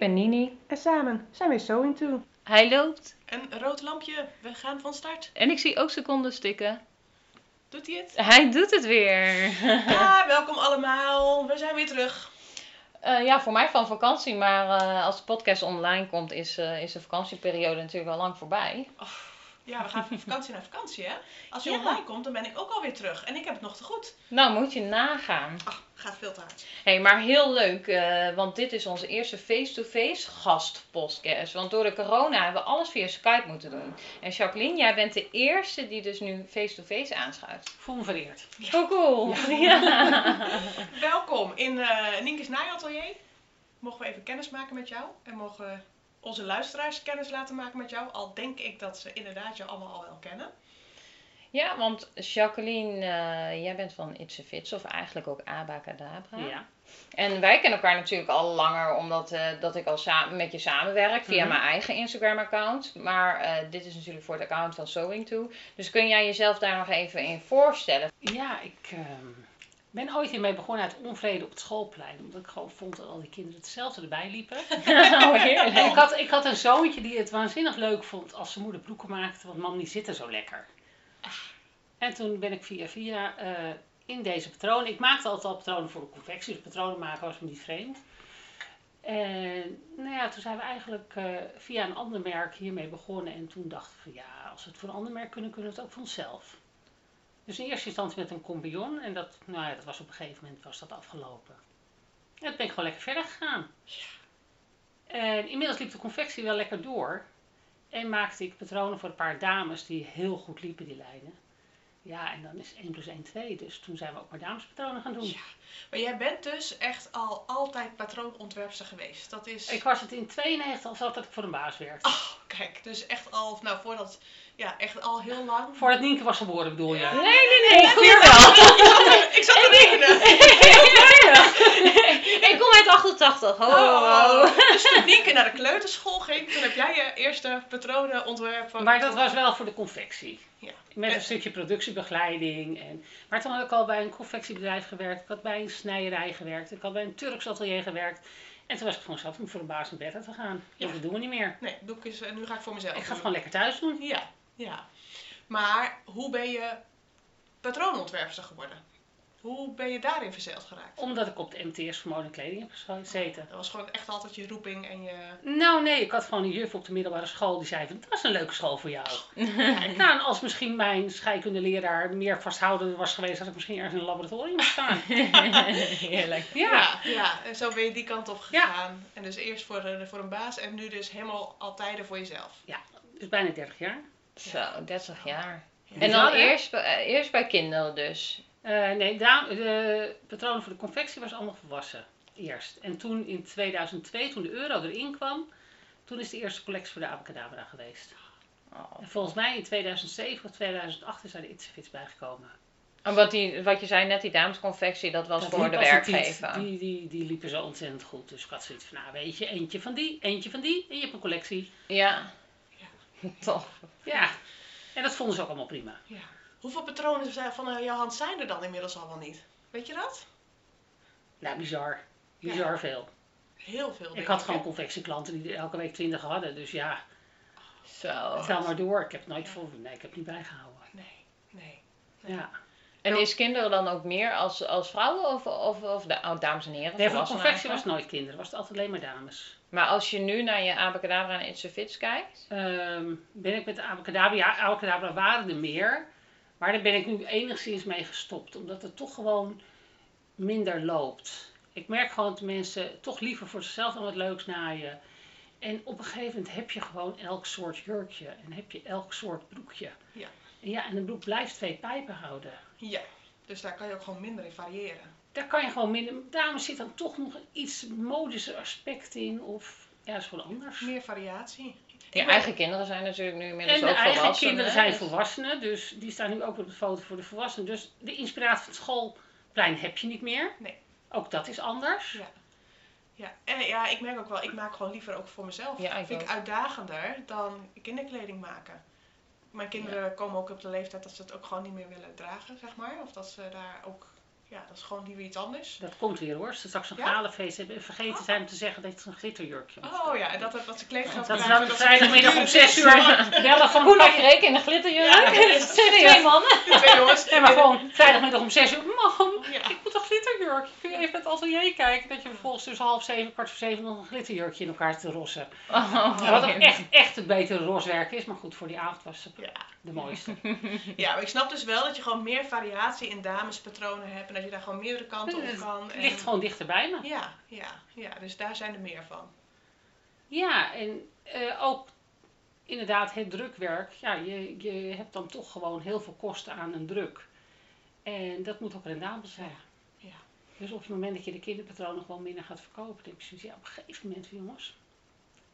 ben Nini. en samen zijn we Sewing To. Hij loopt. Een rood lampje, we gaan van start. En ik zie ook seconden stikken. Doet hij het? Hij doet het weer. Ja, welkom allemaal. We zijn weer terug. Eh, ja, voor mij van vakantie. Maar eh, als de podcast online komt, is, eh, is de vakantieperiode natuurlijk al lang voorbij. Ja, we gaan van vakantie naar vakantie, hè? Als je Ja. online komt, dan ben ik ook alweer terug. En ik heb het nog te goed. Nou, moet je nagaan. Ach, gaat veel te hard. hey, maar heel leuk. eh, want dit is onze eerste face-to-face gastpodcast. Want door de corona hebben we alles via Skype moeten doen. En Jacqueline, jij bent de eerste die dus nu face-to-face aanschuift. Voel me vereerd. Zo cool. Ja. Welkom in eh Nienke's naaiatelier. Mogen we even kennis maken met jou. En mogen we onze luisteraars kennis laten maken met jou. Al denk ik dat ze inderdaad jou allemaal al wel kennen. Ja, want Jacqueline, eh, jij bent van It's a Fits of eigenlijk ook Abacadabra. Ja. En wij kennen elkaar natuurlijk al langer, omdat eh, dat ik al samen met je samenwerk via Mhm. mijn eigen Instagram-account. Maar eh, dit is natuurlijk voor het account van Sewing To. Dus kun jij jezelf daar nog even in voorstellen? Ja, ik ehm, ben ooit hiermee begonnen uit onvrede op het schoolplein. Omdat ik gewoon vond dat al die kinderen hetzelfde erbij liepen. oh. En ik had, ik had een zoontje die het waanzinnig leuk vond als zijn moeder broeken maakte. Want mam die zitten zo lekker. En toen ben ik via via eh, in deze patronen. Ik maakte altijd al patronen voor de confectie. Dus patronen maken was me niet vreemd. En nou ja, toen zijn we eigenlijk eh, via een ander merk hiermee begonnen. En toen dachten we van ja, als we het voor een ander merk kunnen, kunnen we het ook voor onszelf. Dus in eerste instantie met een compagnon. En dat, nou ja, dat was op een gegeven moment was dat afgelopen. En toen ben ik gewoon lekker verder gegaan. En inmiddels liep de confectie wel lekker door. En maakte ik patronen voor een paar dames die heel goed liepen, die lijnen. Ja, en dan is 1 plus 1 2. Dus toen zijn we ook maar damespatronen gaan doen. Ja. Maar jij bent dus echt al altijd patroonontwerpster geweest. Dat is... Ik was het in 92 al zo dat ik voor een baas werkte. Oh, kijk. Dus echt al, nou voordat, ja, echt al heel lang. Voordat Nienke was geboren bedoel je? Ja. Nee, nee, nee, ongeveer wel. ik zat te rekenen. ik kom uit 88. Ho, ho. Oh, dus toen Nienke naar de kleuterschool ging, toen heb jij je eerste patronen ontwerpen. Maar dat was wel voor de confectie. Ja. Met En- een stukje productiebegeleiding. En, maar toen had ik al bij een confectiebedrijf gewerkt. Ik had bij een snijerij gewerkt. Ik had bij een Turks atelier gewerkt. En toen was ik gewoon zelf om voor de baas naar bed te gaan. Ja. Dat doen we niet meer. Nee, doe ik eens, eh, nu ga ik voor mezelf. Ik ga het gewoon lekker thuis doen. Ja, ja. Maar hoe ben je patroonontwerpster geworden? Hoe ben je daarin verzeild geraakt? Omdat ik op de MTS voor mode en kleding heb gezeten. Dat was gewoon echt altijd je roeping en je... Nou nee, ik had gewoon een juf op de middelbare school die zei van, dat is een leuke school voor jou. nou, en als misschien mijn scheikundeleraar meer vasthoudend was geweest, had ik misschien ergens in een laboratorium gestaan. Heerlijk. Ja. ja. En zo ben je die kant op Ja. gegaan. En dus eerst voor, een- voor een baas en nu dus helemaal altijd voor jezelf. Dus bijna 30 jaar. Zo, 30 jaar. Ja. En dan eerst, bij- eh, eerst bij kinderen dus. Eh, nee, da- de patronen voor de confectie was allemaal volwassen. Eerst. En toen in 2002, toen de euro erin kwam, toen is de eerste collectie voor de Abacadabra geweest. Oh. En volgens mij in 2007 of 2008 is daar de Itzefits bijgekomen. En wat, die, wat je zei net, die damesconfectie, dat was Dat voor de werkgever. Die, die, die liepen zo ontzettend goed. Dus ik had zoiets van, nou weet je, eentje van die, eentje van die. En je hebt een collectie. Ja. Tof. Ja. En dat vonden ze ook allemaal prima. Ja. Hoeveel patronen zijn- van eh, jouw hand zijn er dan inmiddels al wel niet? Weet je dat? Nou, bizar. Bizar veel. Heel veel. Ik had gewoon hè? confectieklanten die er elke week 20 hadden. Dus ja, Zo. tel maar door. Ik heb het nooit voor. Nee, ik heb het niet bijgehouden. Nee, nee. Ja. En is kinderen dan ook meer als, als vrouwen of, of, of oh, dames en heren? Nee, voor confectie was het nooit kinderen. Was het altijd alleen maar dames. Maar als je nu naar je Abacadabra en It's a Fits kijkt. Ehm, ben ik met de Abacadabra. Ja, Abacadabra waren er meer. Maar daar ben ik nu enigszins mee gestopt. Omdat het toch gewoon minder loopt. Ik merk gewoon dat mensen toch liever voor zichzelf dan wat leuks naaien. En op een gegeven moment heb je gewoon elk soort jurkje. En heb je elk soort broekje. Ja. En ja, en een broek blijft twee pijpen houden. Ja. Dus daar kan je ook gewoon minder in variëren. Daar kan je gewoon minder. Daarom zit dan toch nog iets modischer aspect in. Of ja, dat is gewoon anders. Meer variatie. Je eigen kinderen zijn natuurlijk nu inmiddels En de ook eigen kinderen zijn volwassenen, dus die staan nu ook op de foto voor de volwassenen. Dus de inspiratie van het schoolplein heb je niet meer. Nee. Ook dat is anders. Ja. Ja, en ja, ik merk ook wel, ik maak gewoon liever ook voor mezelf. Ja, ik vind ik uitdagender dan kinderkleding maken. Mijn kinderen komen ook op de leeftijd dat ze het ook gewoon niet meer willen dragen, zeg maar. Of dat ze daar ook Ja, dat is gewoon liever iets anders. Dat komt weer hoor. Ze straks een Ja? galenfeest hebben en vergeten zijn om te zeggen dat het een glitterjurkje moet Oh ja, en dat, dat ze kleedgeld Dat is dan vrijdagmiddag om een 6 uur bellen van nog je- rekenen in de glitterjurk. Ja. Twee mannen. Twee jongens. Nee, maar gewoon vrijdagmiddag om 6 uur. Mam, Ja. ik moet een glitterjurk. Kun je even met het atelier kijken dat je vervolgens tussen half zeven, kwart voor zeven nog een glitterjurkje in elkaar te rossen. Oh, Wat ook echt, echt het betere roswerk is, maar goed, voor die avond was het Ja. de mooiste. ja, maar ik snap dus wel dat je gewoon meer variatie in damespatronen hebt en dat je daar gewoon meerdere kanten op kan. Het En... ligt gewoon dichter bij me. Ja, ja, ja, dus daar zijn er meer van. Ja, en eh, ook inderdaad het drukwerk. Ja, je, je hebt dan toch gewoon heel veel kosten aan een druk. En dat moet ook rendabel zijn. Ja. Dus op het moment dat je de kinderpatronen gewoon minder gaat verkopen, denk ik zoiets, ja, op een gegeven moment, jongens,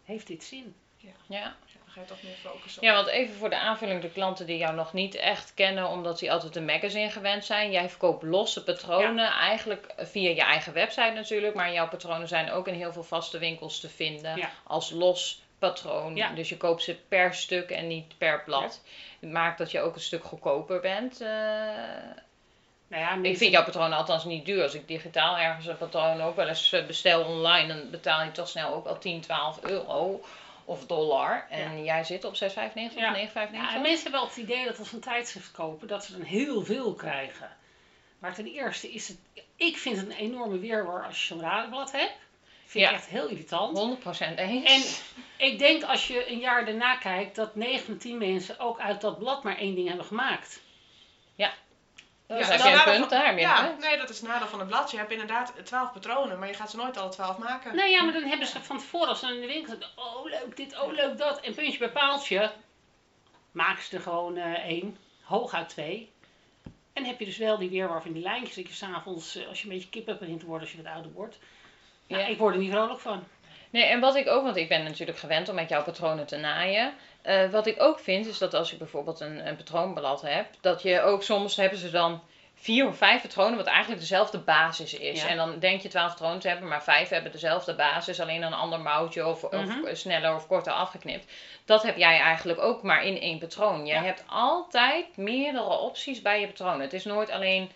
heeft dit zin? Ja. Ja, ga je toch meer focussen op. ja, want even voor de aanvulling, de klanten die jou nog niet echt kennen, omdat die altijd een magazine gewend zijn. Jij verkoopt losse patronen, eigenlijk via je eigen website natuurlijk, maar jouw patronen zijn ook in heel veel vaste winkels te vinden Ja. als los patroon. Ja. Dus je koopt ze per stuk en niet per blad. Het maakt dat je ook een stuk goedkoper bent. eh, Nou ja, Ik vind jouw patronen althans niet duur. Als ik digitaal ergens een patroon ook wel eens eh, bestel online, dan betaal je toch snel ook al 10, 12 euro of dollar. En jij zit op 6,95 Ja. of 9,95? Ja, en mensen hebben wel het idee dat als ze een tijdschrift kopen, dat ze dan heel veel krijgen. Maar ten eerste is het, ik vind het een enorme weerwar als je zo'n radenblad hebt. Vind Ja. ik echt heel irritant. 100% eens. En ik denk als je een jaar daarna kijkt, dat 9 van 10 mensen ook uit dat blad maar één ding hebben gemaakt. Ja, dat is een nadeel punt, van- Ja, nee, dat is het nadeel van het blad. Je hebt inderdaad 12 patronen, maar je gaat ze nooit alle 12 maken. Nee, ja, maar dan hebben ze van tevoren, als ze in de winkel zitten, oh leuk dit, oh leuk dat. En puntje bij paaltje, maken ze er gewoon eh, één, hooguit twee. En heb je dus wel die weerwar van die lijntjes, dat je s'avonds, eh, als je een beetje kip begint te worden als je wat ouder wordt. Nou, Ja. ik word er niet vrolijk van. Nee, en wat ik ook, want ik ben natuurlijk gewend om met jouw patronen te naaien. Eh, wat ik ook vind, is dat als je bijvoorbeeld een, een patroonblad hebt, dat je ook soms hebben ze dan vier of vijf patronen, wat eigenlijk dezelfde basis is. Ja. En dan denk je twaalf patronen te hebben, maar vijf hebben dezelfde basis, alleen een ander mouwtje of, Mhm. of sneller of korter afgeknipt. Dat heb jij eigenlijk ook maar in één patroon. Jij Ja. hebt altijd meerdere opties bij je patronen. Het is nooit alleen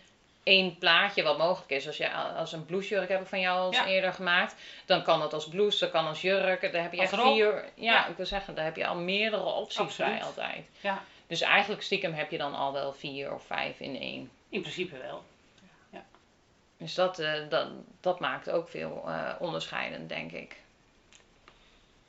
één plaatje wat mogelijk is. Als je als een blouseurk heb ik van jou al Ja. eerder gemaakt, dan kan dat als blouse, dat kan als jurk. Daar heb je Als echt rok. vier. Ja, Ja. ik wil zeggen, daar heb je al meerdere opties Absoluut. bij altijd. Ja, Dus eigenlijk stiekem heb je dan al wel vier of vijf in één. in principe wel. Dus dat, eh, dat, dat maakt ook veel eh, onderscheidend, denk ik.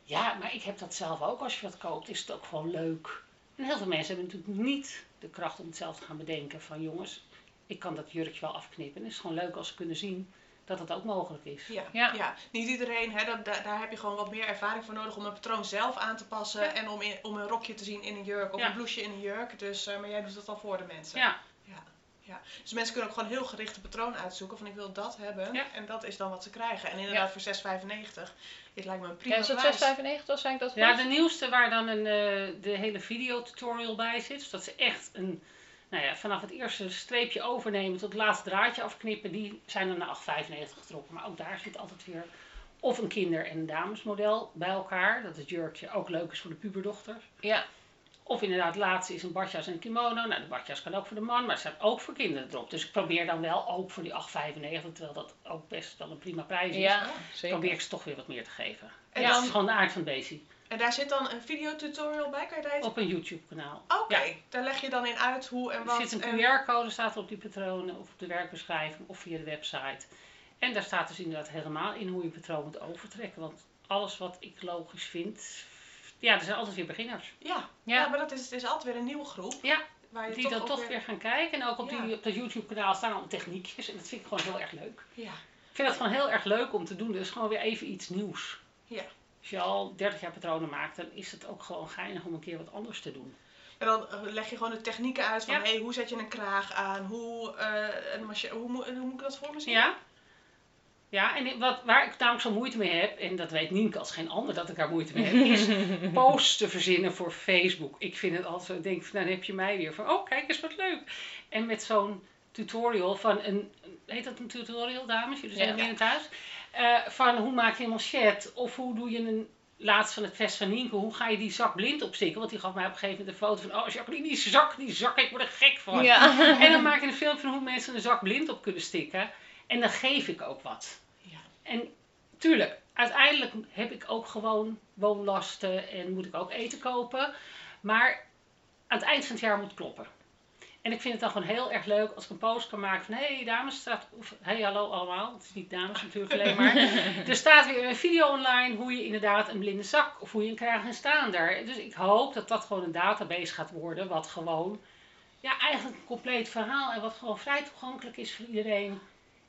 Ja, maar ik heb dat zelf ook. Als je wat koopt, is het ook gewoon leuk. En heel veel mensen hebben natuurlijk niet de kracht om het zelf te gaan bedenken. Van jongens, ik kan dat jurkje wel afknippen. En het is gewoon leuk als ze kunnen zien dat het ook mogelijk is. Ja, Ja. ja. niet iedereen, hè, dat, daar, daar heb je gewoon wat meer ervaring voor nodig om een patroon zelf aan te passen. Ja. En om, in, om een rokje te zien in een jurk of Ja. een blouseje in een jurk. Dus, eh, maar jij doet dat al voor de mensen. Ja, Ja, ja. Dus mensen kunnen ook gewoon heel gericht een patroon uitzoeken van ik wil dat hebben. Ja. En dat is dan wat ze krijgen. En inderdaad voor 6,95 is lijkt me een prima Ja, is het prijs. 6,95 of zei ik dat goed? ja de nieuwste waar dan een, eh, de hele videotutorial bij zit. Dus dat ze echt een, nou ja, vanaf het eerste streepje overnemen tot het laatste draadje afknippen. Die zijn dan naar 8,95 getrokken. Maar ook daar zit altijd weer of een kinder- en damesmodel bij elkaar. Dat het jurkje ook leuk is voor de puberdochters. Ja, Of inderdaad, het laatste is een badjas en een kimono. Nou, de badjas kan ook voor de man, maar het staat ook voor kinderen erop. Dus ik probeer dan wel ook voor die 8,95, terwijl dat ook best wel een prima prijs is. ja Probeer ik ze toch weer wat meer te geven. En, Ja. Dat is gewoon de aard van het beestje. En daar zit dan een videotutorial bij, kan je daar iets... Op een YouTube kanaal. Oké, Ja. daar leg je dan in uit hoe en Er wat. zit een en- QR-code, staat er op die patronen, of op de werkbeschrijving, of via de website. En daar staat dus inderdaad helemaal in hoe je een patroon moet overtrekken. Want alles wat ik logisch vind, ja, er zijn altijd weer beginners. Ja, ja. Ja. maar dat is, het is altijd weer een nieuwe groep. Ja, Waar je die toch dan toch weer gaan kijken. En ook op, Ja. die, op dat YouTube-kanaal staan al techniekjes. En dat vind ik gewoon heel erg leuk. Ja, Ik vind het gewoon heel erg leuk om te doen. Dus gewoon weer even iets nieuws. ja. Als je al 30 jaar patronen maakt, dan is het ook gewoon geinig om een keer wat anders te doen. En dan eh, leg je gewoon de technieken uit van Ja. hey, hoe zet je een kraag aan, hoe, eh, een hoe, moet- hoe moet ik dat voor me zien? Ja? Ja, en wat, waar ik namelijk zo moeite mee heb, en dat weet Nienke als geen ander dat ik daar moeite mee heb, is posts te verzinnen voor Facebook. Ik vind het altijd zo, ik denk, nou, dan heb je mij weer van, oh kijk eens wat leuk. En met zo'n tutorial van een, heet dat een tutorial dames? Jullie zijn Ja. weer in thuis. Eh, van hoe maak je een manchet of hoe doe je een laatst van het vest van Nienke, hoe ga je die zak blind opstikken? Want die gaf mij op een gegeven moment een foto van, oh Jacqueline, die zak, die zak, ik word er gek van. Ja. En dan maak ik een filmpje van hoe mensen een zak blind op kunnen stikken. En dan geef ik ook wat. Ja. En tuurlijk, uiteindelijk heb ik ook gewoon woonlasten en moet ik ook eten kopen. Maar aan het eind van het jaar moet het kloppen. En ik vind het dan gewoon heel erg leuk als ik een post kan maken van... Hé hey, dames, staat... Of, hey, hallo allemaal. Het is niet dames natuurlijk alleen maar. er staat weer een video online hoe je inderdaad een blinde zak... Of hoe je een krijgt en staander. Dus ik hoop dat dat gewoon een database gaat worden. Wat gewoon... Ja, eigenlijk een compleet verhaal. En wat gewoon vrij toegankelijk is voor iedereen.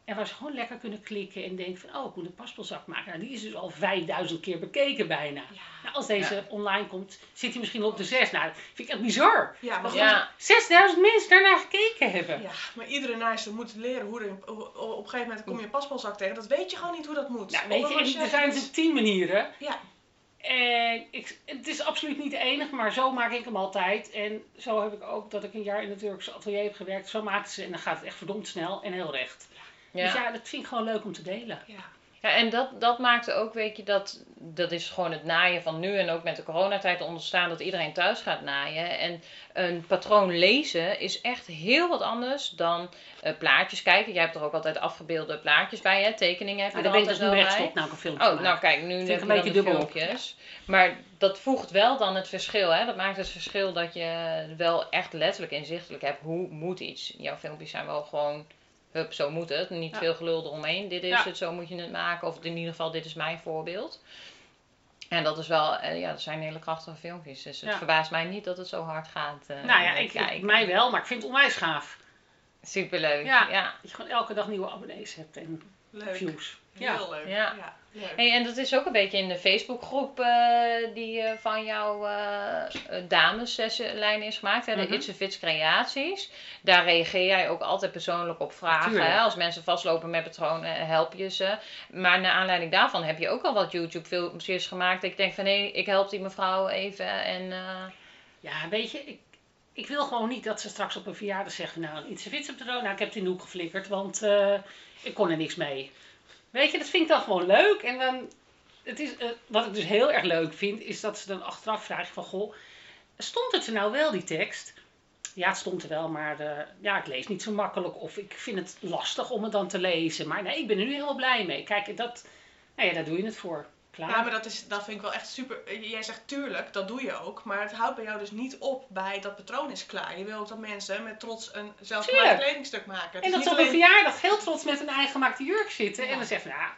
En waar ze gewoon lekker kunnen klikken en denken van... Oh, ik moet een paspoelzak maken. Nou, die is dus al 5000 keer bekeken bijna. Nou, als deze online komt, zit hij misschien op de 6. Nou, dat vind ik echt bizar. Ja, maar goed, Ja. 6000 mensen daarnaar gekeken hebben. Ja, maar iedere naaister moet leren hoe er, hoe- op een gegeven moment kom je een paspoelzak tegen. Dat weet je gewoon niet hoe dat moet. Nou, weet je, en er zijn natuurlijk tien manieren. Ja, En ik, het is absoluut niet de enige, maar zo maak ik hem altijd. En zo heb ik ook dat ik een jaar in het Turkse atelier heb gewerkt. Zo maakten ze en dan gaat het echt verdomd snel en heel recht. Dus Ja. ja, dat vind ik gewoon leuk om te delen. ja. Ja, en dat, dat maakte ook, weet je, dat, dat is gewoon het naaien van nu en ook met de coronatijd ontstaan dat iedereen thuis gaat naaien. En een patroon lezen is echt heel wat anders dan eh, plaatjes kijken. Jij hebt er ook altijd afgebeelde plaatjes bij, hè? Tekeningen heb je Nou, er dus altijd nu wel bij. nou een filmpje Oh, nou kijk, nu heb ik je een dan beetje dubbel filmpjes. Maar dat voegt wel dan het verschil, hè? Dat maakt het verschil dat je wel echt letterlijk inzichtelijk hebt hoe moet iets. Jouw filmpjes zijn wel gewoon, hup, zo moet het. Niet Ja. veel gelul eromheen. Dit is Ja. het, zo moet je het maken. Of in ieder geval, dit is mijn voorbeeld. En dat is wel, eh, ja, dat zijn hele krachtige filmpjes. Dus het Ja. verbaast mij niet dat het zo hard gaat. eh, Nou ja, ik, kijken. mij wel, maar ik vind het onwijs gaaf. Superleuk. Ja. ja. Dat je gewoon elke dag nieuwe abonnees hebt en Leuk. views. Ja. Heel leuk. Ja. Leuk. Hey, en dat is ook een beetje in de Facebookgroep eh, die eh, van jouw eh dameslijn is gemaakt, hè, de Mhm. It's a Fits Creaties. Daar reageer jij ook altijd persoonlijk op vragen. Hè? Als mensen vastlopen met patronen, help je ze. Maar naar aanleiding daarvan heb je ook al wat YouTube filmpjes gemaakt. Dat ik denk van hé, ik help die mevrouw even. En, eh, Ja, weet je, ik, ik wil gewoon niet dat ze straks op een verjaardag zeggen, nou, iets fietsen patroon, nou, ik heb het in de hoek geflikkerd, want eh, ik kon er niks mee. Weet je, dat vind ik dan gewoon leuk. En dan, het is, eh, wat ik dus heel erg leuk vind, is dat ze dan achteraf vragen van, goh, stond het er nou wel, die tekst? Ja, het stond er wel, maar eh, ja, ik lees niet zo makkelijk. Of ik vind het lastig om het dan te lezen. Maar nee, ik ben er nu helemaal blij mee. Kijk, dat, nou ja, daar doe je het voor. Klaar. Ja, maar dat, is, dat vind ik wel echt super. Jij zegt tuurlijk, dat doe je ook. Maar het houdt bij jou dus niet op bij dat patroon is klaar. Je wil ook dat mensen met trots een zelfgemaakt kledingstuk maken. Het En dat ze op een verjaardag heel trots met een eigen gemaakte jurk zitten. Ja. En dan zeggen ja,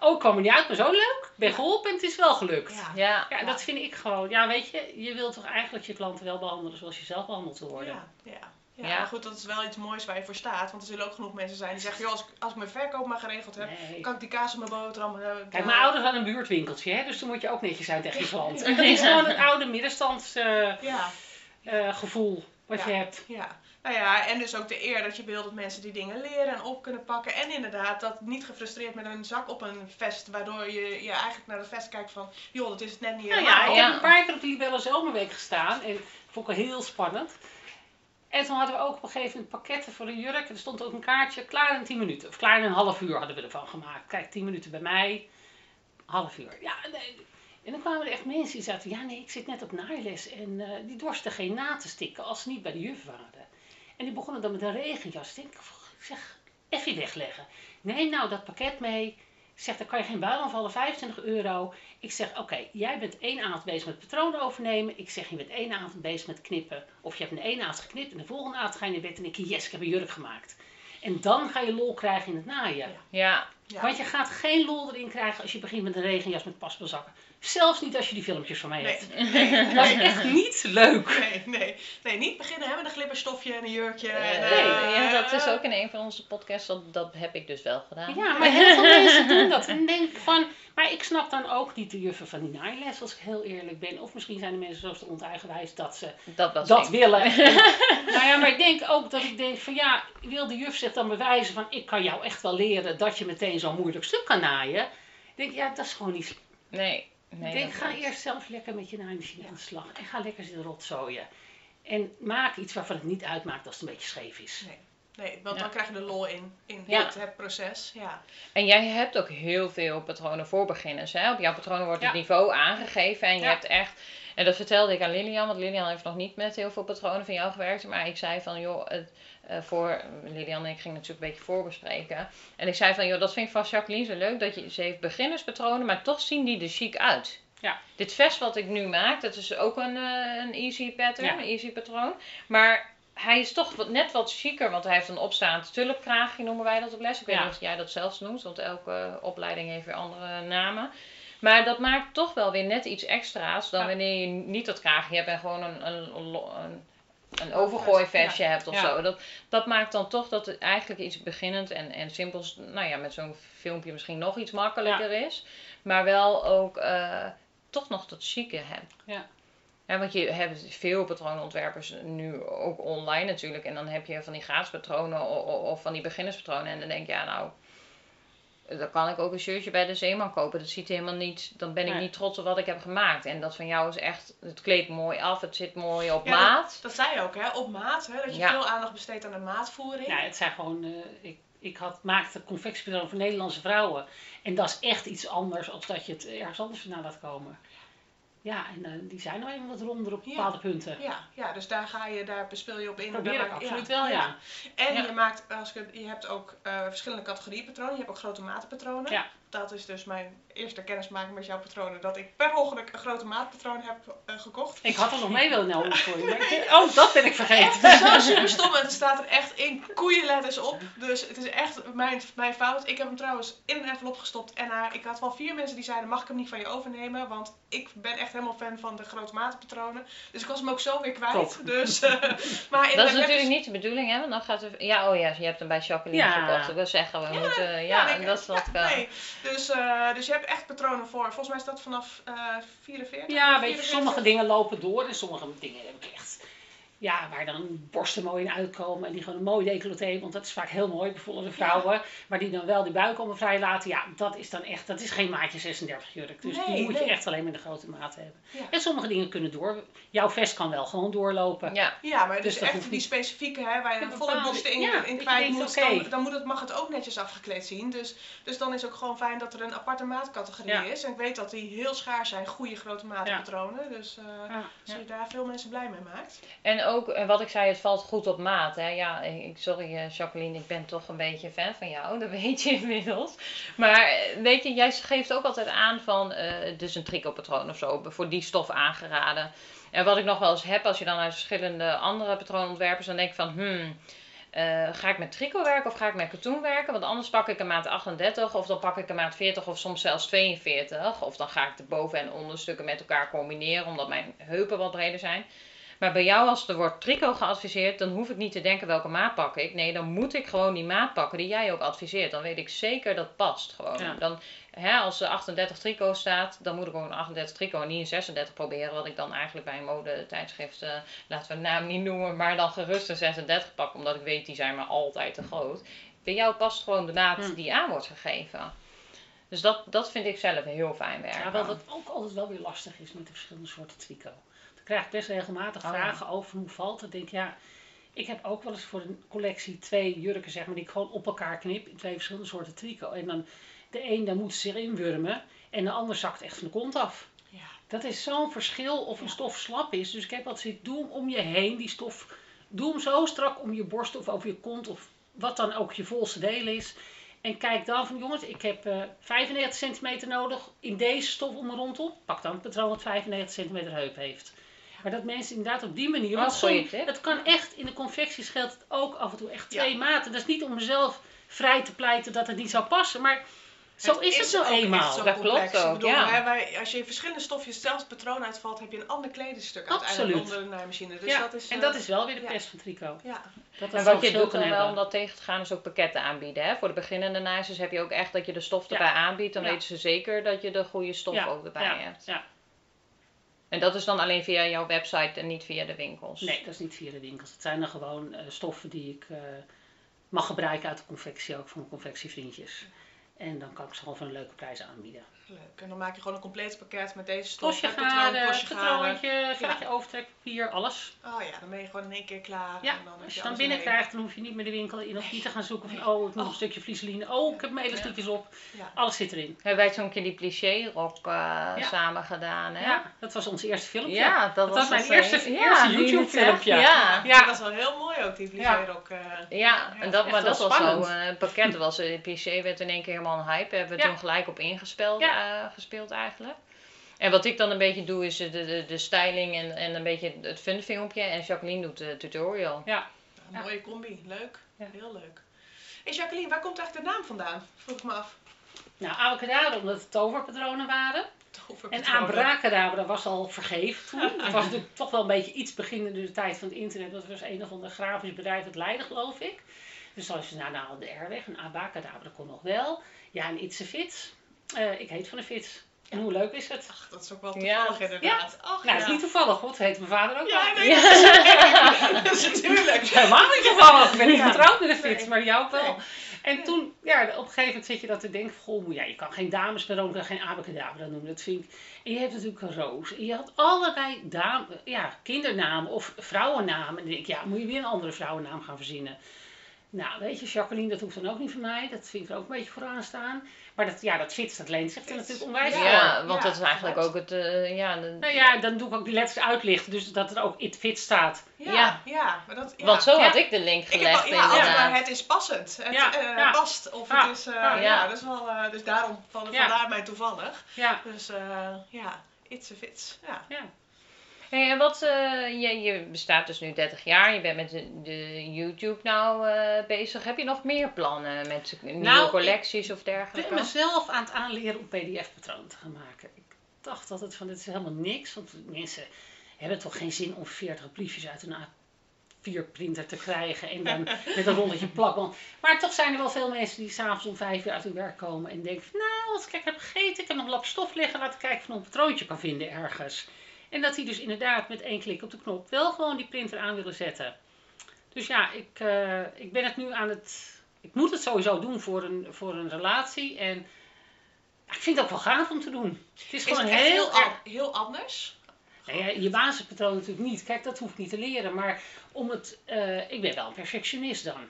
oh, ik kwam er niet uit, maar zo leuk. Ben geholpen en het is wel gelukt. Ja. Ja. ja. dat vind ik gewoon. Ja, weet je, je wilt toch eigenlijk je klanten wel behandelen zoals je zelf behandeld wil worden. Ja, ja. Ja, Ja. maar goed, dat is wel iets moois waar je voor staat. Want er zullen ook genoeg mensen zijn die zeggen: joh, als ik, als ik mijn verkoop maar geregeld heb, Nee. kan ik die kaas op mijn boterham. eh, Kijk, eh, mijn ouders hadden een buurtwinkeltje, hè, dus dan moet je ook netjes zijn tegen je klant. En dat is gewoon het oude middenstandsgevoel Ja, gevoel wat Ja. je hebt. ja. Nou ja, en dus ook de eer dat je wil dat mensen die dingen leren en op kunnen pakken. En inderdaad, dat niet gefrustreerd met een zak op een vest, waardoor je, je eigenlijk naar de vest kijkt van: joh, dat is het net niet Nou helemaal. ja, ik Ja. heb een paar keer op de Libelle Zomerweek gestaan. En dat vond ik wel heel spannend. En toen hadden we ook op een gegeven moment pakketten voor een jurk. En er stond ook een kaartje, klaar in 10 minuten. Of klaar in een half uur hadden we ervan gemaakt. Kijk, 10 minuten bij mij, half uur. Ja, nee. En dan kwamen er echt mensen die zeiden, ja nee, ik zit net op naailes. En eh, die dorsten geen na te stikken als ze niet bij de juf waren. En die begonnen dan met een regenjas. Ik denk, ik zeg, even wegleggen. Nee, nou, dat pakket mee. Ik zeg, dan kan je geen buil aanvallen, 25 euro. Ik zeg, oké, jij bent één avond bezig met patronen overnemen. Ik zeg, je bent één avond bezig met knippen. Of je hebt een één avond geknipt en de volgende avond ga je naar bed en denk je, yes, ik heb een jurk gemaakt. En dan ga je lol krijgen in het naaien. Ja. ja. Ja. Want je gaat geen lol erin krijgen als je begint met een regenjas met paspelzakken. Zelfs niet als je die filmpjes van mij Nee, hebt. nee, Dat is echt niet leuk. nee, nee, nee, niet beginnen hè, met een glibberstofje en een jurkje. Eh, en, nee, eh, ja, dat is ook in een van onze podcasts, dat, dat heb ik dus wel gedaan. Ja, maar heel veel mensen doen dat. En denk ik van, maar ik snap dan ook niet de juffen van die naailes, als ik heel eerlijk ben. Of misschien zijn de mensen zo oneigenwijs dat ze Dat was dat willen. nou ja, maar ik denk ook dat ik denk van ja, wil de juf zich dan bewijzen van ik kan jou echt wel leren dat je meteen zo'n moeilijk stuk kan naaien. Ik denk, ja, dat is gewoon niet. Nee, nee. ik denk, ga eerst zelf lekker met je naaimachine aan de slag. En ga lekker zitten rotzooien. En maak iets waarvan het niet uitmaakt als het een beetje scheef is. Nee. Nee, want Ja. dan krijg je de lol in, in Ja. het, het proces. Ja. En jij hebt ook heel veel patronen voor beginners. Hè? Op jouw patronen wordt het Ja. niveau aangegeven. En je hebt echt. En dat vertelde ik aan Lilian, want Lilian heeft nog niet met heel veel patronen van jou gewerkt. Maar ik zei van, joh, het, eh, voor Lilian en ik gingen natuurlijk een beetje voorbespreken. En ik zei van, joh, dat vind ik van Jacqueline zo leuk. Dat je, ze heeft beginnerspatronen, maar toch zien die er chic uit. Ja. Dit vest wat ik nu maak, dat is ook een, eh, een easy pattern, Ja. een easy patroon. Maar hij is toch wat, net wat chiquer, want hij heeft een opstaand tulpkraagje, noemen wij dat op les. Ik weet Ja. niet of jij dat zelfs noemt, want elke opleiding heeft weer andere namen. Maar dat maakt toch wel weer net iets extra's dan Ja. wanneer je niet dat kraagje hebt en gewoon een, een, een, een overgooivestje hebt of Ja. zo. Dat, dat maakt dan toch dat het eigenlijk iets beginnend en, en simpels, nou ja, met zo'n filmpje misschien nog iets makkelijker is. Maar wel ook eh, toch nog dat chique hebt. Ja. Ja, want je hebt veel patroonontwerpers nu ook online natuurlijk. En dan heb je van die gratis patronen o- o- of van die beginnerspatronen. En dan denk je, ja nou, dan kan ik ook een shirtje bij de Zeeman kopen. Dat ziet helemaal niet, dan ben ik Nee. niet trots op wat ik heb gemaakt. En dat van jou is echt, het kleedt mooi af, het zit mooi op Ja, maat. Dat zei je ook, hè? Op maat. Hè? Dat je Ja. veel aandacht besteedt aan de maatvoering. Nou, het zijn gewoon, eh, ik, ik had, maakte confectiepatronen voor Nederlandse vrouwen. En dat is echt iets anders als dat je het ergens anders vandaan laat komen. Ja, en eh, die zijn nou eenmaal wat ronder op Ja. bepaalde punten. Ja, ja, dus daar ga je, daar bespeel je op in. Probeer ik absoluut wel, ja. En Ja. je maakt, als het- je hebt ook eh, verschillende categorieën patronen. Je hebt ook grote maatpatronen. Ja. Dat is dus mijn eerste kennismaking met jouw patronen. Dat ik per ongeluk een grote maatpatroon heb eh, gekocht. Ik had er nog mee willen nemen voor je. ik- Oh, dat ben ik vergeten. Het is wel super stom en er staat er echt in koeienletters op. Dus het is echt mijn, mijn fout. Ik heb hem trouwens in een envelop gestopt. En ik had wel vier mensen die zeiden, mag ik hem niet van je overnemen? Want ik ben echt helemaal fan van de grote maatpatronen. Dus ik was hem ook zo weer kwijt. Top. Dus, eh, maar in Dat is natuurlijk niet de bedoeling, hè? Want dan gaat er... Ja, oh ja, je hebt hem bij Jacqueline Ja. gekocht. Ik wil zeggen, we moeten... Ja, en dat is wat... ja, nee. Dus, eh, dus je hebt echt patronen voor. Volgens mij is dat vanaf eh 44. Ja, weet je, 44. sommige dingen lopen door en sommige dingen heb ik echt. Ja, waar dan borsten mooi in uitkomen en die gewoon een mooi decolleté, want dat is vaak heel mooi, bijvoorbeeld de vrouwen, maar die dan wel die buik allemaal vrij laten. Ja, dat is dan echt, dat is geen maatje 36 jurk. Dus die moet nee. je echt alleen met de grote maat hebben. Ja. En sommige dingen kunnen door. Jouw vest kan wel gewoon doorlopen. ja. Ja, maar Dus dus echt die niet- specifieke, hè, waar je een volle bepaalde- borst in, ja, in kwijt denkt, moet, oké. dan, dan moet het, mag het ook netjes afgekleed zien. Dus, dus dan is het ook gewoon fijn dat er een aparte maatcategorie Ja. is. En ik weet dat die heel schaars zijn, goede grote maatpatronen. Dus eh Ja. als je daar veel mensen blij mee maakt. En ook, eh, wat ik zei, het valt goed op maat. Hè? Ja, ik, sorry eh, Jacqueline, ik ben toch een beetje fan van jou. Dat weet je inmiddels. Maar eh, weet je, jij geeft ook altijd aan van, eh dus een tricopatroon of zo, voor die stof aangeraden. En wat ik nog wel eens heb, als je dan uit verschillende andere patroonontwerpers, dan denk ik van, hmm, ga ik met tricot werken of ga ik met katoen werken? Want anders pak ik een maat 38 of dan pak ik een maat 40 of soms zelfs 42. Of dan ga ik de boven- en onderstukken met elkaar combineren, omdat mijn heupen wat breder zijn. Maar bij jou, als er wordt tricot geadviseerd, dan hoef ik niet te denken welke maat pak ik. Nee, dan moet ik gewoon die maat pakken die jij ook adviseert. Dan weet ik zeker dat past gewoon. Ja. Dan, hè, als er 38 tricot staat, dan moet ik een 38 tricot en niet een 36 proberen. Wat ik dan eigenlijk bij een modetijdschrift, eh laten we de naam niet noemen, maar dan gerust een 36 pak. Omdat ik weet, die zijn maar altijd te groot. Bij jou past gewoon de maat Hm. die aan wordt gegeven. Dus dat, dat vind ik zelf heel fijn werken. Ja, wel dat ook altijd wel weer lastig is met de verschillende soorten tricot. Dan krijg best regelmatig Oh, ja. vragen over hoe valt het. Ik denk, ja, ik heb ook wel eens voor een collectie twee jurken, zeg maar, die ik gewoon op elkaar knip in twee verschillende soorten tricot. En dan de een, daar moet ze zich inwurmen en de ander zakt echt van de kont af. Ja. Dat is zo'n verschil of een stof slap is. Dus ik heb altijd doe hem om je heen, die stof. Doe hem zo strak om je borst of over je kont of wat dan ook je volste deel is. En kijk dan van jongens, ik heb eh 95 centimeter nodig in deze stof om me rondom. Pak dan een patroon wat 95 centimeter heup heeft. Maar dat mensen inderdaad op die manier. Oh, Want goeie soms, het kan echt, in de confecties geldt het ook af en toe echt Ja. twee maten. Dat is niet om mezelf vrij te pleiten dat het niet zou passen. Maar zo is het echt eenmaal. zo Dat complex. klopt ook, bedoel, ja. wij, als je in verschillende stofjes zelfs patroon uitvalt, heb je een ander kledingstuk uiteindelijk onder de naaimachine. Dus ja, dat is, en eh, dat is wel weer de ja. pest van tricot. Ja, Dat En wat zo'n je doet dan wel om dat tegen te gaan, is ook pakketten aanbieden. Hè? Voor de beginnende naaisters heb je ook echt dat je de stof Ja. erbij aanbiedt. Dan Ja. weten ze zeker dat je de goede stof Ja, ook erbij ja, hebt. ja. En dat is dan alleen via jouw website en niet via de winkels. Nee, dat is niet via de winkels. Het zijn dan gewoon eh, stoffen die ik eh, mag gebruiken uit de confectie, ook van confectievriendjes. En dan kan ik ze gewoon voor een leuke prijs aanbieden. Leuk. En dan maak je gewoon een compleet pakket met deze stof. Tosje het patroon, garen, tosje garen. patroontje, veltje overtrekpapier, alles. Oh ja, dan ben je gewoon in één keer klaar. Ja, en dan als je je dan binnenkrijgt, dan hoef je niet meer de winkel in of niet te gaan zoeken van oh, ik moet Oh. een stukje vlieseline. Oh, ik heb mijn elastiekjes op. mee. Ja. Alles zit erin. Hebben wij zo'n keer die plissé-rok eh, samen gedaan, hè? Ja, dat was ons eerste filmpje. Ja, dat, Dat was mijn eerste- eh, eerste je YouTube-filmpje. Ja. Ja. Dat was wel heel mooi ook, die plissé-rok. eh. Ja, en dat, maar wel dat was zo. eh, Het pakket was, eh, PC werd in één keer helemaal een hype. Hebben we toen gelijk op ingespeeld Ja. Eh, gespeeld eigenlijk. En wat ik dan een beetje doe is de, de, de styling en, en een beetje het fun filmpje. En Jacqueline doet de tutorial. Een Ja. mooie combi, leuk. Ja. Heel leuk. Hey Jacqueline, waar komt eigenlijk de naam vandaan? Vroeg ik me af. Nou, abacadabra omdat het toverpatronen waren. En abracadabra was al vergeven toen. Het was natuurlijk toch wel een beetje iets beginnende de tijd van het internet. Dat was een of ander grafisch bedrijf uit Leiden, geloof ik. Dus als je nou, nou de R weg, een abacadabra kon nog wel. Ja, en It's a Fits. Eh, ik heet van de Fits. En hoe leuk is het? Ach, dat is ook wel Ja. toevallig inderdaad. Ach, Nou, het ja. is niet toevallig, want heet mijn vader ook Ja, nee, Ja. dat is natuurlijk. Helemaal niet toevallig. Ik ben niet Ja. getrouwd met een Fits, Nee. maar jou ook wel. Nee. En toen, ja, op een gegeven moment zit je dat te denken, van, goh, ja, je kan geen damespersoon, kan geen abacadabra noemen, dat vind ik. En je hebt natuurlijk een roos. En je had allerlei dame, ja, kindernamen of vrouwennamen. En dan denk ik, ja, moet je weer een andere vrouwennaam gaan verzinnen. Nou, weet je, Jacqueline, dat hoeft dan ook niet voor mij. Dat vind ik er ook een beetje vooraan staan. Maar dat, ja, dat fits, dat leent zich er natuurlijk onwijs Ja, voor. want Ja, dat is eigenlijk ook het, eh, ja, de- Nou ja, dan doe ik ook die letters uitlichten, dus dat er ook it fit staat. Ja, Ja. ja. maar dat, ja. want zo Ja. had ik de link Ik heb gelegd al, ja, maar het is passend. Het Ja, eh, ja. past. Of Ja, het is, eh, ja. ja. dat is wel, eh, dus daarom van, Ja. vandaar mij toevallig. Ja, Dus eh, ja, it's a fits. Ja. Hey, en wat, eh, je, je bestaat dus nu 30 jaar, je bent met de, de YouTube nou eh, bezig. Heb je nog meer plannen met nieuwe Nou, collecties of Ik ben dergelijke? mezelf aan het aanleren om pdf-patronen te gaan maken. Ik dacht altijd van, dit is helemaal niks. Want mensen hebben toch geen zin om 40 briefjes uit een A4-printer te krijgen. En dan met een rolletje plakband. Maar toch zijn er wel veel mensen die s'avonds om 5 uur uit hun werk komen. En denken van, nou, als ik heb gegeten, ik heb nog een lap stof liggen. Laat ik kijken of ik nog een patroontje kan vinden ergens. En dat die dus inderdaad met één klik op de knop wel gewoon die printer aan willen zetten. Dus ja, ik, eh, ik ben het nu aan het ik moet het sowieso doen voor een, voor een relatie. En ik vind het ook wel gaaf om te doen. Het is Is gewoon het heel, heel anders? Nou ja, je basispatroon natuurlijk niet. Kijk, dat hoef ik niet te leren. Maar om het, eh, ik ben wel een perfectionist dan.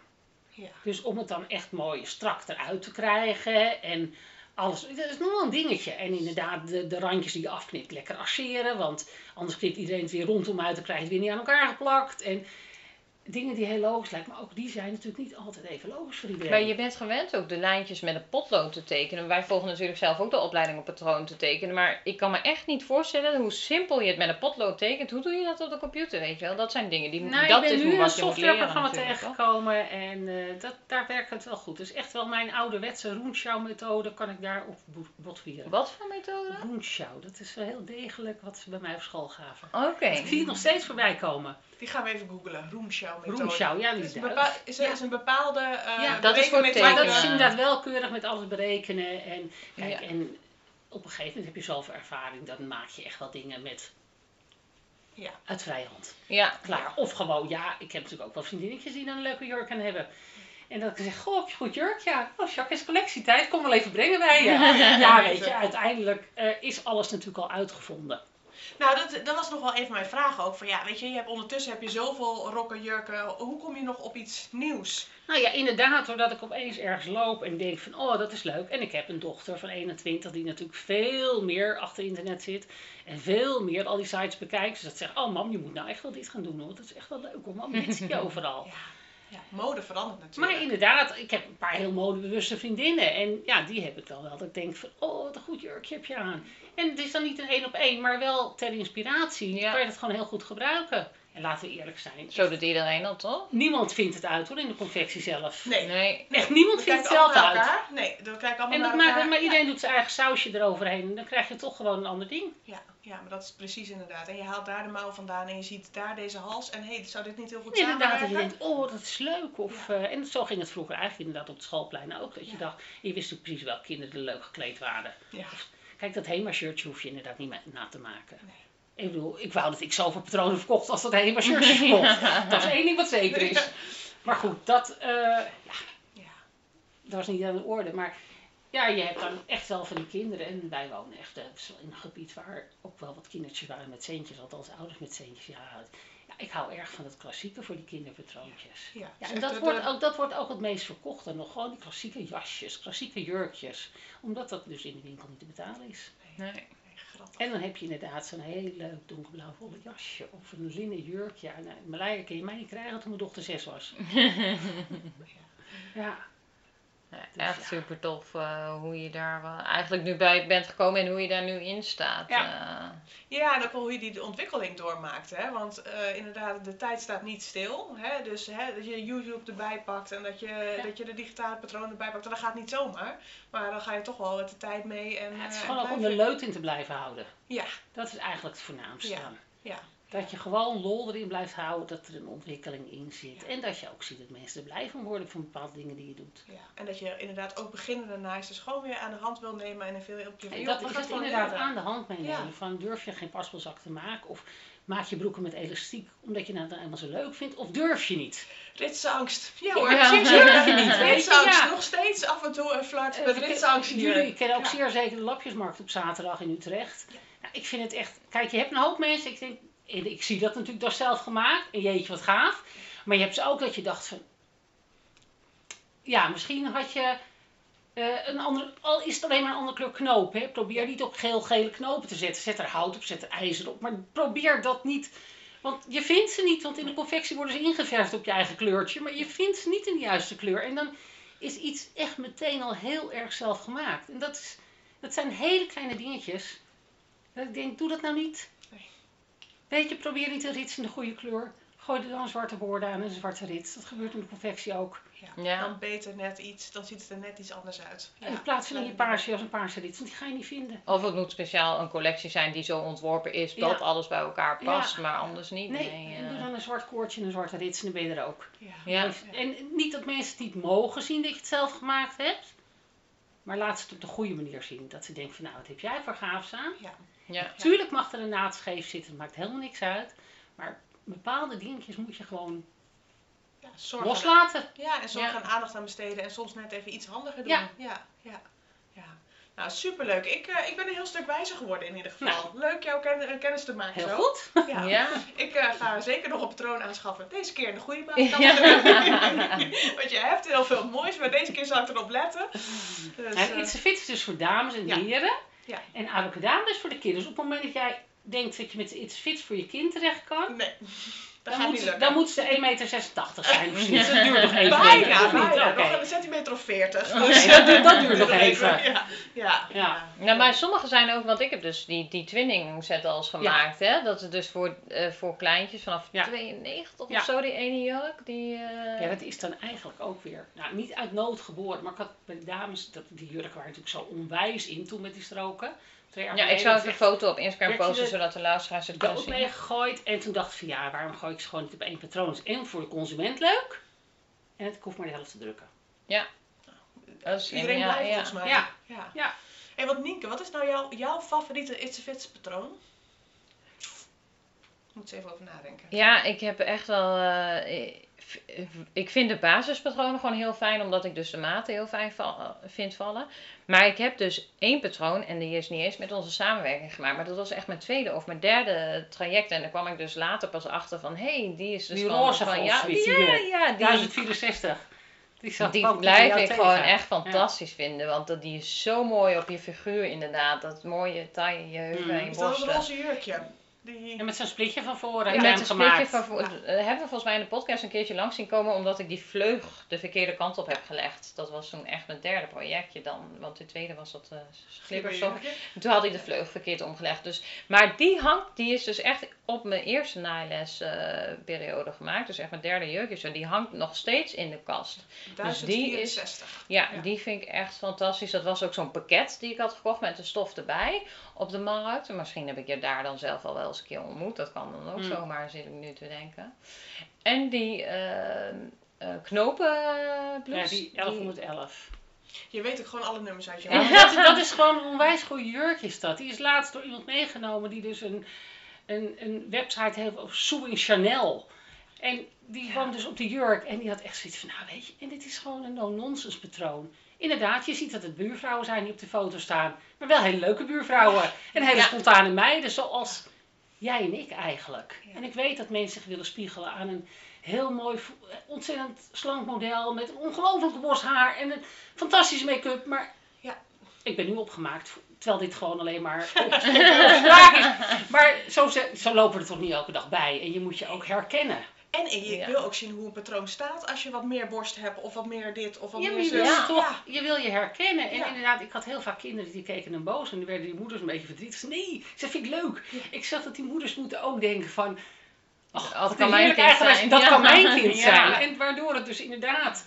Ja. Dus om het dan echt mooi strak eruit te krijgen en alles. Is nog wel een dingetje. En inderdaad, de, de randjes die je afknipt, lekker arceren. Want anders knipt iedereen het weer rondom uit en krijg je het weer niet aan elkaar geplakt. En dingen die heel logisch lijken, maar ook die zijn natuurlijk niet altijd even logisch voor iedereen. Maar je bent gewend ook de lijntjes met een potlood te tekenen. Wij volgen natuurlijk zelf ook de opleiding op patroon te tekenen. Maar ik kan me echt niet voorstellen hoe simpel je het met een potlood tekent. Hoe doe je dat op de computer, weet je wel? Dat zijn dingen die Nou, dat ik ben is nu een wat je moet leren softwareprogramma tegengekomen en eh, dat, daar werkt het wel goed. Dus echt wel mijn ouderwetse Roenschouw methode kan ik daar op bo- botvieren. Wat voor methode? Roenschouw, dat is wel heel degelijk wat ze bij mij op school gaven. Oké. Ik zie het nog steeds voorbij komen. Die gaan we even googlen. Roomshow methode. Roenschouw, ja, die Het is is, bepaal, is, er, Ja. is een bepaalde eh Ja, dat is voor. Maar dat is inderdaad wel keurig met alles berekenen. En, kijk, Ja. en op een gegeven moment heb je zoveel ervaring, dan maak je echt wel dingen met Ja. uit vrije hand. Ja. klaar. Of gewoon, ja, ik heb natuurlijk ook wel vriendinnetjes die dan een leuke jurk aan hebben. En dat ik zeg, goh, heb je goed jurk? Ja, oh, Jacques, is collectietijd, kom wel even brengen bij je. Ja, weet je, uiteindelijk eh, is alles natuurlijk al uitgevonden. Nou, dat, dat was nog wel een van mijn vragen ook. Van ja, weet je, je hebt ondertussen heb je zoveel rokken, jurken. Hoe kom je nog op iets nieuws? Nou ja, inderdaad, doordat ik opeens ergens loop en denk van, oh, dat is leuk. En ik heb een dochter van 21 die natuurlijk veel meer achter internet zit. En veel meer al die sites bekijkt. Dus dat zegt, oh mam, je moet nou echt wel dit gaan doen hoor. Dat is echt wel leuk hoor, mam, dit zie je overal. Ja, ja mode verandert natuurlijk. Maar inderdaad, ik heb een paar heel modebewuste vriendinnen. En ja, die heb ik dan wel. Dat ik denk van, oh, wat een goed jurkje heb je aan. En het is dan niet een één op één, maar wel ter inspiratie. Ja. Kan je dat gewoon heel goed gebruiken. En laten we eerlijk zijn. Zo doet iedereen dat, toch? Niemand vindt het uit hoor, in de confectie zelf. Nee. Nee. Echt niemand We vindt het kijken zelf allemaal naar uit. elkaar. Nee, we kijken allemaal En dat naar maakt, elkaar. maar iedereen doet zijn eigen sausje eroverheen. En dan krijg je toch gewoon een ander ding. Ja, ja, maar dat is precies inderdaad. En je haalt daar de mouw vandaan en je ziet daar deze hals. En hé, hey, zou dit niet heel goed inderdaad, dat je denkt, oh, dat is leuk. Of, eh, en zo ging het vroeger eigenlijk inderdaad op het schoolplein ook. Dat je Ja. dacht, je wist ook precies welke kinderen er leuk gekleed waren. Ja. Kijk, dat HEMA-shirtje hoef je inderdaad niet mee na te maken. Nee. Ik bedoel, ik wou dat ik zoveel patronen verkocht als dat HEMA-shirtje verkocht. Dat is één ding wat zeker is. Maar goed, dat, eh, ja, Ja. dat was niet aan de orde. Maar ja, je hebt dan echt wel van die kinderen. En wij wonen echt eh, in een gebied waar ook wel wat kindertjes waren met centjes. Althans, ouders met centjes. Ja, ja, ik hou erg van het klassieke voor die kinderpatroontjes. Ja, Ja, en dat de- wordt, ook, dat wordt ook het meest verkocht. En nog gewoon die klassieke jasjes, klassieke jurkjes. Omdat dat dus in de winkel niet te betalen is. Nee. Nee, grappig. En dan heb je inderdaad zo'n heel leuk donkerblauw wollen jasje. Of een linnen jurkje. En, uh, Marije kun je mij niet krijgen toen mijn dochter zes was. ja. Ja, Dus echt ja. super tof eh, hoe je daar wel eigenlijk nu bij bent gekomen en hoe je daar nu in staat. Ja. eh. Ja, en ook wel hoe je die ontwikkeling doormaakt. Hè? Want eh, inderdaad, de tijd staat niet stil. Hè? Dus hè, dat je YouTube erbij pakt en dat je, Ja. dat je de digitale patronen erbij pakt. En dat gaat niet zomaar. Maar dan ga je toch wel met de tijd mee. En, Ja, het is gewoon ook om de leut in te blijven houden. Ja, Dat is eigenlijk het voornaamste. Ja, ja. Dat je gewoon lol erin blijft houden, dat er een ontwikkeling in zit. En dat je ook ziet dat mensen er blij van worden van bepaalde dingen die je doet. ja. En dat je inderdaad ook beginnende naaisters gewoon weer aan de hand wil nemen en een veel op je En dat Je is het inderdaad aan de hand meenemen. Ja. Van durf je geen paspelzak te maken? Of maak je broeken met elastiek omdat je het nou eenmaal zo leuk vindt? Of durf je niet? Ritsangst. Ja hoor, Ja. Durf je niet? Ritsangst. Nog steeds af en toe een flirt met Eh, ritsangst hier. Jullie kennen ook zeer zeker de lapjesmarkt op zaterdag in Utrecht. Nou, ik vind het echt... Kijk, je hebt een hoop mensen, ik denk... Ik zie dat natuurlijk door zelf gemaakt. En jeetje, wat gaaf. Maar je hebt ze ook dat je dacht van... Ja, misschien had je... eh, een andere, al is het alleen maar een andere kleur knoop. Hè? Probeer niet op geel-gele knopen te zetten. Zet er hout op, zet er ijzer op. Maar probeer dat niet. Want je vindt ze niet. Want in de confectie worden ze ingeverfd op je eigen kleurtje. Maar je vindt ze niet in de juiste kleur. En dan is iets echt meteen al heel erg zelf gemaakt. En dat, is, dat zijn hele kleine dingetjes. Dat ik denk, doe dat nou niet. Weet je, probeer niet een rits in de goede kleur. Gooi er dan zwarte borden aan en een zwarte rits. Dat gebeurt in de confectie ook. Ja. Ja. Dan beter net iets, dan ziet het er net iets anders uit. Ja. in plaats van in je paarse als een paarse rits. Want die ga je niet vinden. Of het moet speciaal een collectie zijn die zo ontworpen is Ja. dat alles bij elkaar past, Ja. maar anders niet. Nee, Nee, en doe dan een zwart koordje en een zwarte rits en dan ben je er ook. dingen. Ja. En niet dat mensen het niet mogen zien dat je het zelf gemaakt hebt. Maar laat ze het op de goede manier zien. Dat ze denken van nou, wat heb jij voor gaafs aan? Ja. Ja. Tuurlijk mag er een naad scheef zitten, het maakt helemaal niks uit. Maar bepaalde dingetjes moet je gewoon Ja, zorgen. loslaten. Ja, en zorg Ja. en aandacht aan besteden en soms net even iets handiger doen. Ja. ja, ja. ja. Nou, superleuk. Ik, eh, ik ben een heel stuk wijzer geworden in ieder geval. Leuk jou ken- eh, kennis te maken Heel zo. goed. Ja. Ja. Ik eh, ga zeker nog een patroon aanschaffen. Deze keer in de goede maat. Ja. Want je hebt heel veel moois, maar deze keer zal ik erop letten. Dus, En eh, It's a Fit is dus voor dames en Ja. heren. Ja. En Abracadabra is voor de kinderen. Dus op het moment dat jij denkt dat je met It's a Fit voor je kind terecht kan. nee, dat Dan gaat moet, niet ze, lukken. dan moet ze 1,86 meter zijn. zoiets. Dat duurt nog even. Bijna, bijna. Oké. Nog een centimeter of veertig. Oké, dat duurt- dat duurt nog even. Ja, ja. Ja. Nou, maar sommige zijn ook, want ik heb dus die, die twinning set als gemaakt, hè. Dat is dus voor, eh, voor kleintjes vanaf Ja. 92 Ja. of zo, die ene jurk. Die, eh, Ja, dat is dan eigenlijk ook weer, nou niet uit nood geboren, maar ik had bij de dames, dat, die jurken waren natuurlijk zo onwijs in toen met die stroken. Twee jaar ja, ik zou even een foto op Instagram posten, er zodat de luisteraars het kunnen dood zien. mee gegooid. En toen dacht ik van ja, waarom gooi ik ze gewoon niet op één patroon? Is en voor de consument leuk. En ik hoef maar de helft te drukken. Dat is slim, Iedereen ja, blijft ja. volgens mij. Ja. ja. Ja. En wat Nienke, wat is nou jouw, jouw favoriete It's a Fits patroon? Moet ze even over nadenken. Ja, ik heb echt wel. eh, ik vind de basispatronen gewoon heel fijn, omdat ik dus de maten heel fijn val- vind vallen. Maar ik heb dus één patroon, en die is niet eens met onze samenwerking gemaakt, maar dat was echt mijn tweede of mijn derde traject. En daar kwam ik dus later pas achter van, hé, hey, die is dus Die van, roze van ja, ja, die jurk. ja, die, 1064. Die, blijf ik jou gewoon tegen. echt fantastisch vinden, want dat, die is zo mooi op je figuur inderdaad. Dat mooie taille, je heupen Mm. en je Is dat een roze jurkje? Die... En met zo'n splitje van voren Ja, heb met een splitje van voor, eh, hebben we volgens mij in de podcast een keertje langs zien komen, omdat ik die vleug de verkeerde kant op heb gelegd. Dat was toen echt mijn derde projectje dan, want de tweede was dat uh, glibberstof. Toen had ik de vleug verkeerd omgelegd. Dus, maar die hangt, die is dus echt op mijn eerste naalesperiode periode gemaakt. Dus echt mijn derde jurkje. Zo, die hangt nog steeds in de kast. Dus die is- 1064. Ja, Ja. die vind ik echt fantastisch. Dat was ook zo'n pakket die ik had gekocht met de stof erbij op de markt. En misschien heb ik je daar dan zelf al wel eens een keer ontmoet. Dat kan dan ook Hmm. zomaar, zit ik nu te denken. En die eh, eh, knopenblouse. Ja, die 1111. Je weet ook gewoon alle nummers uit je hoofd. dat, dat is gewoon een onwijs goede jurk is dat. Die is laatst door iemand meegenomen die dus een, een, een website heeft over Sewing Chanel. En die Ja. kwam dus op de jurk en die had echt zoiets van, nou weet je, en dit is gewoon een no-nonsense patroon. Inderdaad, je ziet dat het buurvrouwen zijn die op de foto staan. Maar wel hele leuke buurvrouwen. En hele Ja. spontane meiden, zoals jij en ik eigenlijk. Ja. En ik weet dat mensen zich willen spiegelen aan een heel mooi, ontzettend slank model. Met een ongelooflijk bos haar en een fantastische make-up. Maar Ja. ik ben nu opgemaakt. Terwijl dit gewoon alleen maar is. Maar zo, zo lopen we er toch niet elke dag bij. En je moet je ook herkennen. En je Ja. wil ook zien hoe een patroon staat als je wat meer borst hebt of wat meer dit of wat Ja, meer je wil, zus. Ja. toch, je wil je herkennen. En Ja. inderdaad, ik had heel vaak kinderen die keken dan boos. En dan werden die moeders een beetje verdrietig. Nee, dat vind ik leuk. Ja. Ik zag dat die moeders moeten ook denken van... Ach, Dat kan mijn kind zijn. Dat Ja. kan mijn kind Ja. zijn. En waardoor het dus inderdaad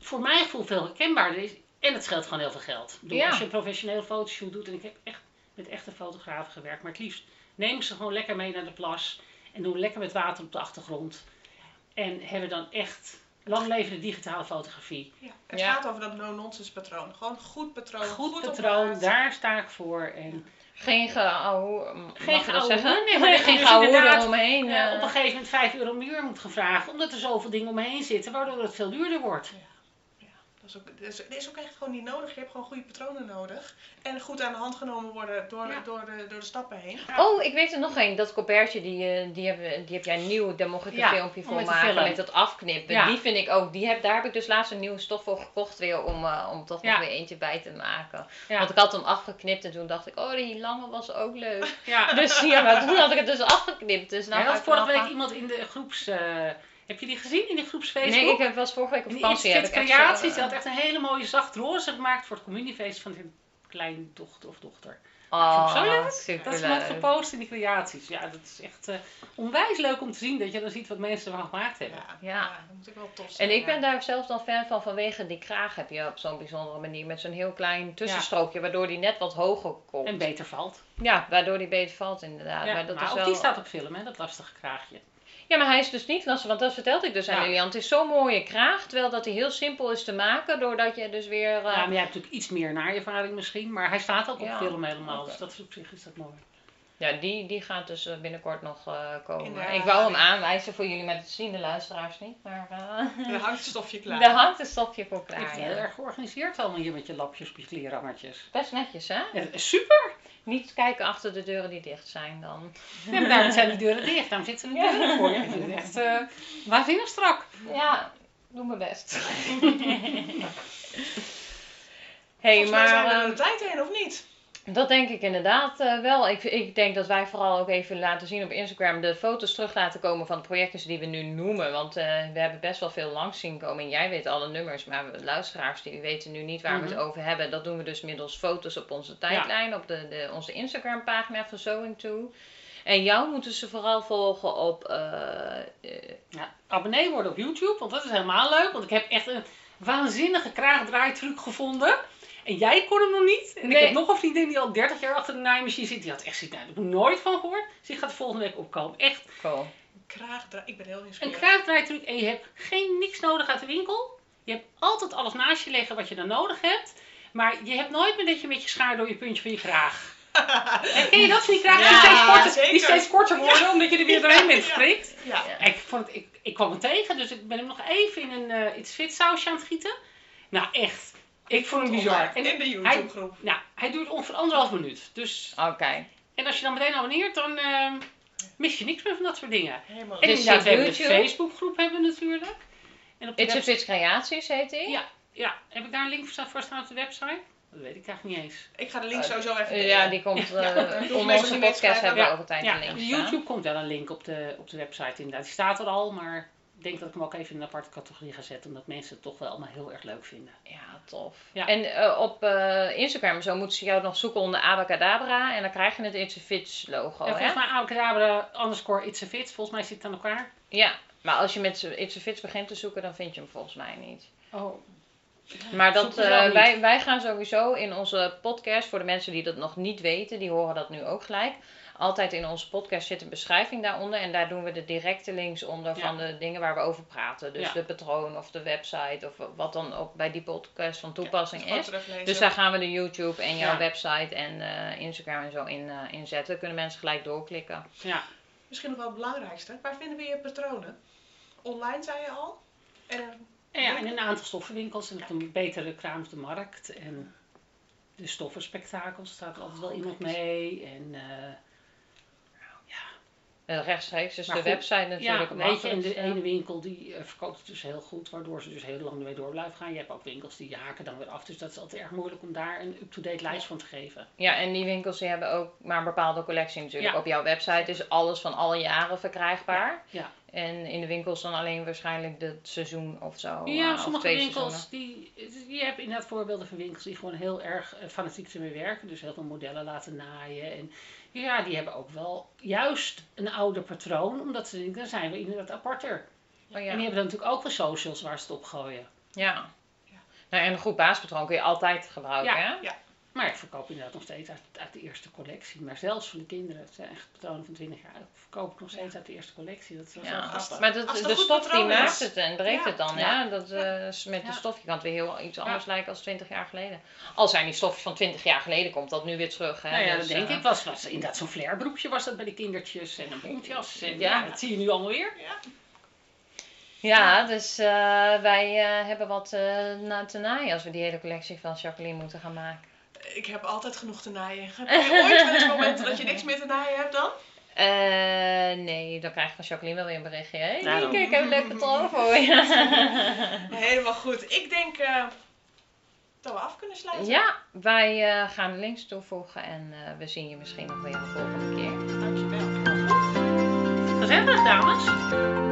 voor mijn gevoel veel herkenbaarder is. En het scheelt gewoon heel veel geld. Ik bedoel, Ja. Als je een professioneel fotoshoot doet. En ik heb echt met echte fotografen gewerkt. Maar het liefst neem ik ze gewoon lekker mee naar de plas. En doen lekker met water op de achtergrond. En hebben dan echt lang levende digitale fotografie. Ja, het Ja. gaat over dat no-nonsense patroon. Gewoon goed patroon. Goed patroon, daar sta ik voor. En Geen geouwe, Geen geouwe zeggen? nee, maar geen dus geouwe inderdaad, eromheen. eh, eh. op een gegeven moment 5 euro muur moet gevraagd, omdat er zoveel dingen omheen zitten, waardoor het veel duurder wordt. Is, ook, is, ook echt gewoon niet nodig. Je hebt gewoon goede patronen nodig. En goed aan de hand genomen worden door, Ja. door, de, door de stappen heen. Oh, ik weet er nog één. Dat colbertje, die, eh, die, heb, die heb jij nieuw. Daar mocht ik een Ja, filmpje voor maken. filmen. Met dat afknippen. Ja. Die vind ik ook. Die heb, daar heb ik dus laatst een nieuwe stof voor gekocht weer. Om, eh, om toch Ja. nog weer eentje bij te maken. Ja. Want ik had hem afgeknipt. En toen dacht ik, oh die lange was ook leuk. Ja. dus ja, maar toen had ik het dus afgeknipt. Dus nou Hij ga had ik vorige week iemand in de groeps. eh, heb je die gezien in de groepsfacebook? Nee, ik heb, was vorige week op die vakantie. Ik echt zo, creaties. eh, Die had echt een hele mooie zacht roze gemaakt voor het communiefeest van zijn kleindochter of dochter. Oh, Zo leuk. Dat is wat gepost in die creaties. Ja, dat is echt eh, onwijs leuk om te zien dat je dan ziet wat mensen ervan gemaakt hebben. Ja, Ja. dat moet ik wel tof zijn. En ik ben ja. daar zelf dan fan van vanwege die kraag heb je op zo'n bijzondere manier. Met zo'n heel klein tussenstrookje, waardoor die net wat hoger komt. En beter valt. Ja, waardoor die beter valt inderdaad. Ja, maar dat maar is ook wel... die staat op film, hè, dat lastige kraagje. Ja, maar hij is dus niet lastig, want dat vertelde ik dus aan Ja. Lilian. Het is zo'n mooie kraag, terwijl dat hij heel simpel is te maken, doordat je dus weer... eh, Ja, maar jij hebt natuurlijk iets meer naervaring misschien, maar hij staat ook op Ja. film helemaal. Dus dat is op zich is dat mooi. Ja, die, die gaat dus eh, binnenkort nog eh, komen. Ik wou hem aanwijzen voor jullie met het zien, de luisteraars niet. Maar eh Er hangt het stofje klaar. daar hangt een stofje voor Je hebt klaar. het heel erg georganiseerd allemaal hier met je lapjes op je kleerhangertjes. Best netjes, hè? Ja, super! Niet kijken achter de deuren die dicht zijn dan. Ja, maar daarom zijn de deuren dicht, daarom zitten de deuren voor je. Het echt eh waanzinnig strak. Ja, doe mijn best. hey, Volgens mij zijn maar we er ehm, de tijd heen, of niet? Dat denk ik inderdaad eh, wel. Ik, ik denk dat wij vooral ook even laten zien op Instagram de foto's terug laten komen van de projecten die we nu noemen. Want eh, we hebben best wel veel langs zien komen. En jij weet alle nummers, maar luisteraars die weten nu niet waar we Mhm. het over hebben. Dat doen we dus middels foto's op onze tijdlijn, op de, de, onze Instagram pagina van Sewing To. En jou moeten ze vooral volgen op eh, Ja, abonnee worden op YouTube, want dat is helemaal leuk. Want ik heb echt een waanzinnige kraagdraaitruc gevonden. En jij kon hem nog niet. En Nee. ik heb nog een vriendin die al 30 jaar achter de naaimachine zit. Die had echt zoiets, nou, daar heb ik nooit van gehoord. Dus die gaat volgende week opkomen. Echt cool. Kraagdra Ik ben heel een nieuwsgierig. kraagdraaitruc. En je hebt geen niks nodig uit de winkel. Je hebt altijd alles naast je liggen wat je dan nodig hebt. Maar je hebt nooit meer dat je met je schaar door je puntje van je kraag. En ken je dat van die kraag die, steeds korter, die steeds korter worden omdat je er weer doorheen bent Ja. geprikt? Ja. Ja. Ik, vond het, ik, ik kwam hem tegen, dus ik ben hem nog even in een eh iets fit sausje aan het gieten. Nou, echt. Ik vond hem bizar. En In de YouTube groep. nou, hij duurt ongeveer anderhalf minuut. Dus, Oké. en als je dan meteen abonneert, dan eh, mis je niks meer van dat soort dingen. Helemaal En Dus inderdaad, we hebben een YouTube? Facebookgroep hebben we natuurlijk. En op de It's website, Creaties heet die? Ja. ja, heb ik daar een link voor staan- voor staan op de website? Dat weet ik eigenlijk niet eens. Ik ga de link sowieso even Eh, delen. ja, die komt eh Ja, onder onze te podcast hebben we Ja. ook altijd Ja, een link op staan. YouTube komt wel een link op de, op de website inderdaad. Die staat er al, maar denk dat ik hem ook even in een aparte categorie ga zetten. Omdat mensen het toch wel allemaal heel erg leuk vinden. Ja, tof. Ja. En eh, op eh, Instagram zo moeten ze jou nog zoeken onder Abacadabra en dan krijg je het It's a Fits logo, hè? volgens mij Abacadabra underscore it's a fit. Volgens mij zit het aan elkaar. Ja, maar als je met It's a Fits begint te zoeken, dan vind je hem volgens mij niet. Oh. Maar dat, eh, wij, wij gaan sowieso in onze podcast, voor de mensen die dat nog niet weten, die horen dat nu ook gelijk. Altijd in onze podcast zit een beschrijving daaronder en daar doen we de directe links onder Ja. van de dingen waar we over praten. Dus Ja. de patroon of de website of wat dan ook bij die podcast van toepassing is. Dus daar gaan we de YouTube en jouw Ja. website en eh, Instagram en zo in, eh, in zetten. Kunnen mensen gelijk doorklikken. Ja. Misschien nog wel het belangrijkste. Waar vinden we je patronen? Online zei je al. En En ja, in een aantal stoffenwinkels en op een betere kraam op de markt. En de stoffenspektakel staat altijd wel iemand mee. En eh, En rechtstreeks, dus de website natuurlijk. ja, mag weet je, en de ene winkel die eh, verkoopt het dus heel goed, waardoor ze dus heel lang ermee door blijven gaan. Je hebt ook winkels die haken dan weer af, dus dat is altijd erg moeilijk om daar een up-to-date lijst van te geven. Ja, en die winkels die hebben ook maar een bepaalde collectie natuurlijk. Ja. Op jouw website is alles van alle jaren verkrijgbaar. Ja. En in de winkels dan alleen waarschijnlijk het seizoen of zo. eh, Ja, of sommige winkels, die, je hebt inderdaad voorbeelden van winkels die gewoon heel erg eh, fanatiek ermee werken. Dus heel veel modellen laten naaien. En ja, die hebben ook wel juist een ouder patroon, omdat ze denken, dan zijn we inderdaad aparter. Oh, En ja. die hebben dan natuurlijk ook wel socials waar ze het op gooien. ja. Ja. Nou, en een goed baaspatroon kun je altijd gebruiken, Ja. hè? Maar ik verkoop inderdaad nog steeds uit, uit de eerste collectie. Maar zelfs van de kinderen, het zijn echt patronen van 20 jaar, verkoop ik nog steeds uit de eerste collectie. Dat is wel Ja. grappig. Maar dat, de stof die maakt het en breekt Ja. het dan, Ja. hè? Dat, eh, met de stof, je kan het weer heel iets anders lijken als 20 jaar geleden. Al zijn die stofjes van 20 jaar geleden, komt dat nu weer terug, hè? Nou ja, Dus, dat denk eh, ik. Was, was inderdaad zo'n flairbroekje was dat bij de kindertjes en een bontjas. En Ja. ja. dat zie je nu allemaal weer. Ja, dus eh, wij eh, hebben wat eh, na te naaien als we die hele collectie van Jacqueline moeten gaan maken. Ik heb altijd genoeg te naaien. Heb je ooit wel eens momenten dat je niks meer te naaien hebt dan? Eh, nee, dan krijg je van Jacqueline wel weer een berichtje. Hé, Nou, kijk, ik heb een leuk patroon voor je. Helemaal goed. Ik denk eh, dat we af kunnen sluiten. ja, wij eh, gaan de links toevoegen en we zien je misschien nog weer de volgende keer. Dankjewel. Gezellig, dames.